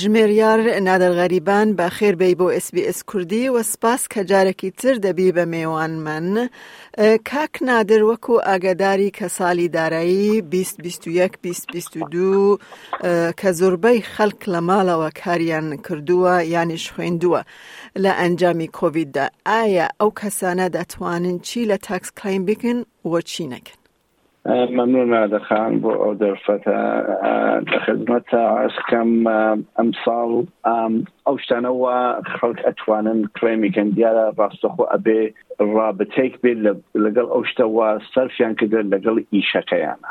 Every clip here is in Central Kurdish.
ژمێریار نادر غریبان بە خێر بێی بۆ ئێس بی ئێس کوردی وە سپاس کە جارێکی تر دەبی بە مێوان من کاک نادر وەکو ئاگاداری کە سالی دارایی بیست بیست و یەک بیست بیست و دوو کە زوربەی خەلک لە ماڵەوە کاریان کردووە یانیش خوێندووە لە ئەنجامی کۆڤید دا ئایا ئەو کەسانە دەتوانن چی لە تاکس کلەیم بکەن و چی نەکەن؟ مەمنون نادە خان بۆ ئەو دەرفەتە لە خزمەتە ئەسکەم ئەمساڵ ئەو شتانەوە خەڵک ئەتوانن کڕێمیکەن دیارە ڕاستەخۆ ئەبێ ڕابتێک بێت لەگەڵ ئەو شتەوە سەرفیان کردن لەگەڵ ئیشەکەیانە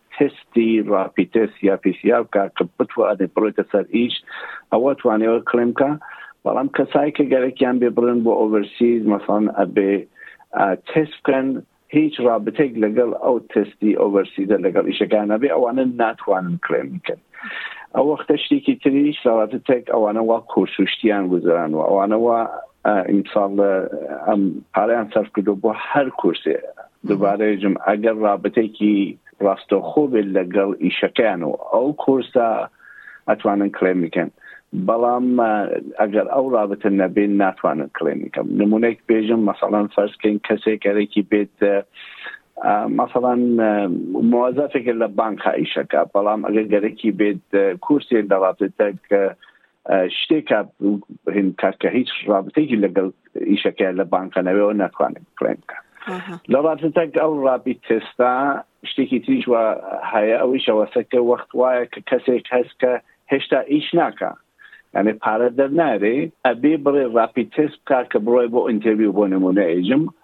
تێستی ڕاپی تێست یا پی سی ئار بکا کە بتوانێ بڕۆیتە سەر ئیش ئەوە توانێ وەک کڵێم کا بەڵام کەسای کە گەرەکیان بێ بڕێن بۆ ئۆڤەرسیز مەسەڵەن ئەبێ تێست بکەن هیچ ڕابتێک لەگەڵ ئەو تێستی ئۆڤەرسیزە لەگەڵ ئیشەکان نەبێ ئەوانە ناتوانن کڵێم بکەن ئەو وەختە شتێکی تریش ڕابتە تێک ئەوانە وا کورس و شتیان گوزران و ئەوانەوە ئیمساڵ ئەم پارەیان سەرف کردو بۆ هەر کورسێ دوبارە ئەیجم ئەگەر رابتەیکی راستەوخۆ بێت لەگەڵ ئیشەکەیان و ئەو کۆرسە ئەتوانن کلێمی کەن بەڵام ئەگەر ئەو رابتە نەبێت ناتوانن کلێمی کەم نمونەیک بێژم مەسەڵەن فەرزکەین کەسێک کەرێکی بێت مەسەڵەن موازەفێکە لە بانکا ئیشەکە بەڵام ئەگەر گەرەکی بێت کورسێ دەڵاتێتە کە شتێکە کاکە هیچ ڕابتێکی لەگەڵ ئیشەکە لە بانکەنەوەەوە ناتوانێت کڕێن بکە لە ڕاتتەک ئەو ڕابی تێستا شتێکی تریش وە هەیە ئەوەی شەوەسەکە وەخت وایە کە کەسێک هەست کە هێشتا ئیش ناکە یعنی پارە دەرنارێ ئەبێ بڕێ ڕاپی تێست بکە کە بڕۆی بۆ ئینتەویو بۆ نمونە ئێجم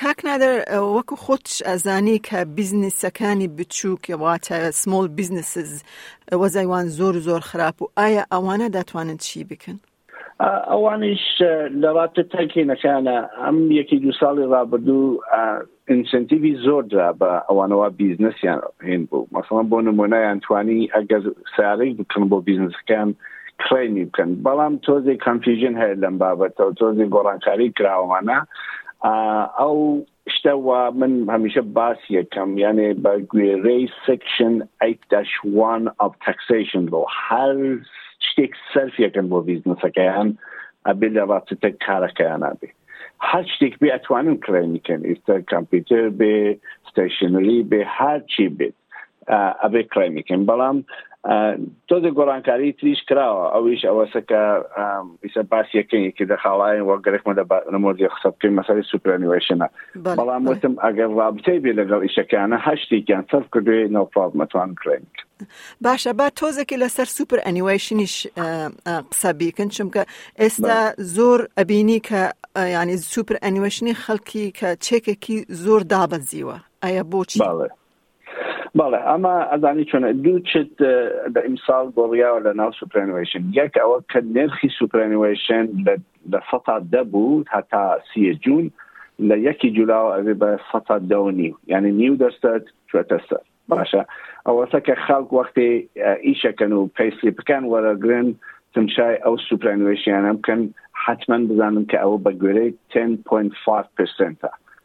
کاک نادر وەکو خۆت ئەزانی کە بیزنسەکانی بچووک واتە سمۆل بیزنسز وەزایوان زۆر زۆر خراپ و ئایا ئەوانە دەتوانن چی بکەن؟ ئەوانیش لە ڕاتە تاکێنەکانە ئەم یەکی دو ساڵی ڕابردوو ئینسنتیوی زۆر درا بە ئەوانەوە بیزنسیان هێن بوو مەسەڵەن بۆ نمونایان توانی ئەگەر سارەی بکەن بۆ بیزنسەکان تڕینی بکەن بەڵام تۆزی کەمفیژن هەیە لەم بابەتەوە تۆزی گۆڕانکاری کراوەمانە ئەو شتەوە من هەمیشە باس یەکەم یانێ بە گوێرەی سکشن ئەیداشوان ئەپ تەکسیشن بۆ هەر شتێک سەرف یەکەن بۆ بیزنسەکەیان ئەبێ لە ڕاستتە کارەکەیان نابێ هەر شتێک بێ ئەتوانن کڕێنیکەن ئیستا کامپیوتەر بێ ستشنری بێ هەرچی بێت ئەبێ کڕای بکەین بەڵام تۆزە گۆڕانکاری تریش کراوە ئەویش ئەوەسە کە ئیسە باسیەکەی کە دەخاڵایە وە گەرەکمە لەمۆزی قسە بکەین مەسەری سوپرانیوەشنە بەڵام وتم ئەگەر ڕابتەی بێ لەگەڵ ئیشەکانە هەشتێکیان سەر کردوێ ناوپڵاتمەتوان کرێن باشە با تۆزێکی لەسەر سوپر ئەنیوەیشنیش قسە بیکن چونکە ئێستا زۆر ئەبینی کە ینی سوپر ئەنیوەشنی خەڵکی کە چێکێکی زۆر دابەزیوە ئایا بۆچی بەڵێ ئەمە ئەزانی چۆن دوو چت لە ئیمساڵ گۆڕیاوە لە ناو سوپرانویشن یەک ئەوە کە نرخی سوپرانویشن لە سەتا دەبوو هەتا سی جوون لە یەکی جولاوە ئەوێ بە سەتا دە نیو یعنی نیو دەستەت چێتە سەر باشە ئەوەسە کە خەڵک وەختی ئیشەکەن و پێسی بکەن وەرەگرن تمشای ئەو سوپرانویشیانە بکەن حتمما بزانن کە ئەوە بە گوێرەی 10.5 پرسنتە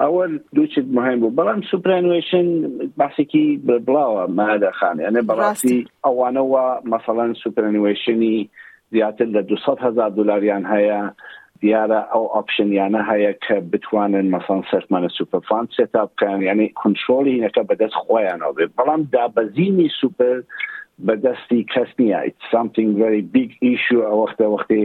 ئەوە دوو چت مهم بوو بەڵام سوپرانوێشن باسێکی بڵاوە مادەخان یانە بەڕاستی ئەوانەوە مەسەڵەن سوپرانوێشنی زیاتر لە 200 هزار دلاریان هەیە دیارە ئەو ئاپشنیانە هەیە کە بتوانن مەسان سەرمانە سوپەرفان سێتا بکەن یعنی کنترۆلی هینەکە بەدەست خۆیانەوە بێت بەڵام دابەزینی سوپەر بەدەستی کەس نیە سامتنگ very big ئیشو ئەوەختە وەختی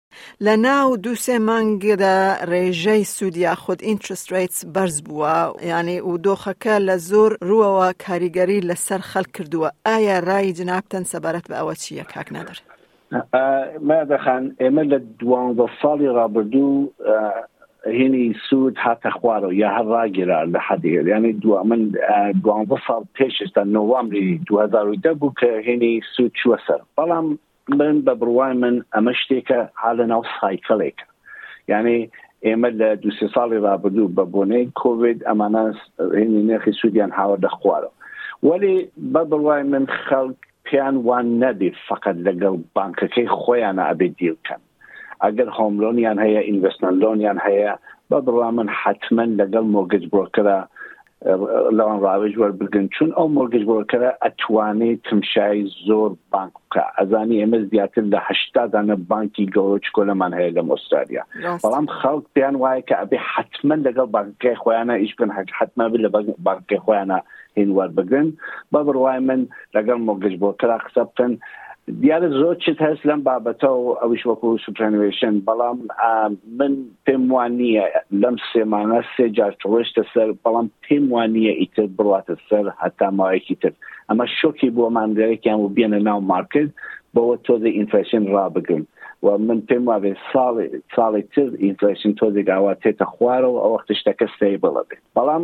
لە ناو دوو سێ مانگدا ڕێژەی سوود یاخود ئینترست ڕیتس بەرز بووە یانی و دۆخەکە لە زۆر ڕووەوە کاریگەری لەسەر خەل کردووە ئایا ڕای جنابتەن سەبارەت بە ئەوە چییە کاک نادر مادەخان ئێمە لە دوانزە ساڵی ڕابردوو هینی سوود هاتە خوارەوە یا هەر ڕاگیرا لە حەدێر یانی دو من دوانزە ساڵ پێشستا نۆوامری 2010 بوو کە هێنی سوود چووە سەر بەڵام من بە بڕوای من ئەمە شتێکە ها لە ناو سایکەڵێکە یعنی ئێمە لە دو سێ ساڵی رابردوو بە بۆنەی کۆڤید ئەمانە هێنی نرخی سوودیان هاوە دەخوارەوە وەێ بە بڕوای من خەڵک پێیان وان نەبێت فقط لەگەڵ بانکەکەی خۆیانە ئەبێت دیلکەن ئەگەر هۆم لۆنیان هەیە ئینڤستمنت لۆنیان هەیە بە بڕا من حتمما لەگەڵ مۆگەج بۆکرا لەوان ڕاوێژ وەربگن چون ئەو مۆگەج بۆکرە ئەتوانێت تمشای زۆر بانک بکە ئەزانی ئێمە زیاتر لە هشتا دانە بانکی گەورە چکۆلەمان هەیە لەم ئوسترالیا بەڵام خەڵک پێیان وایە کە ئەبێ حتمما لەگەڵ بانکەکەی خۆیانە ئیش بکەن حتمما بێت لە بانکەکەی خۆیانە هین وەربگرن بە بڕوای من لەگەڵ مۆگەج بۆترا قسە بکەن دیارە زۆر چت هەست لەم بابەتە و ئەویش وەکو سوپرانوێشن بەڵام من پێم وان نییە لەم سێمانە سێ جار تڕۆشتە سەر بەڵام پێم وان نییە ئیتر بڕاتە سەر هەتا ماوەیەکی تر ئەمە شۆکی بۆ ماملەرەێکیان و بێنە ناو مارکرد بەوە تۆزە ئینفلشن ڕابگرن و من پێم وابێ ساڵی ساڵی تر ئینفلشن تۆزێک ئاوا تێتە خوارەوە ئەوەخت شتەکە سەی بڵە بێت بەڵام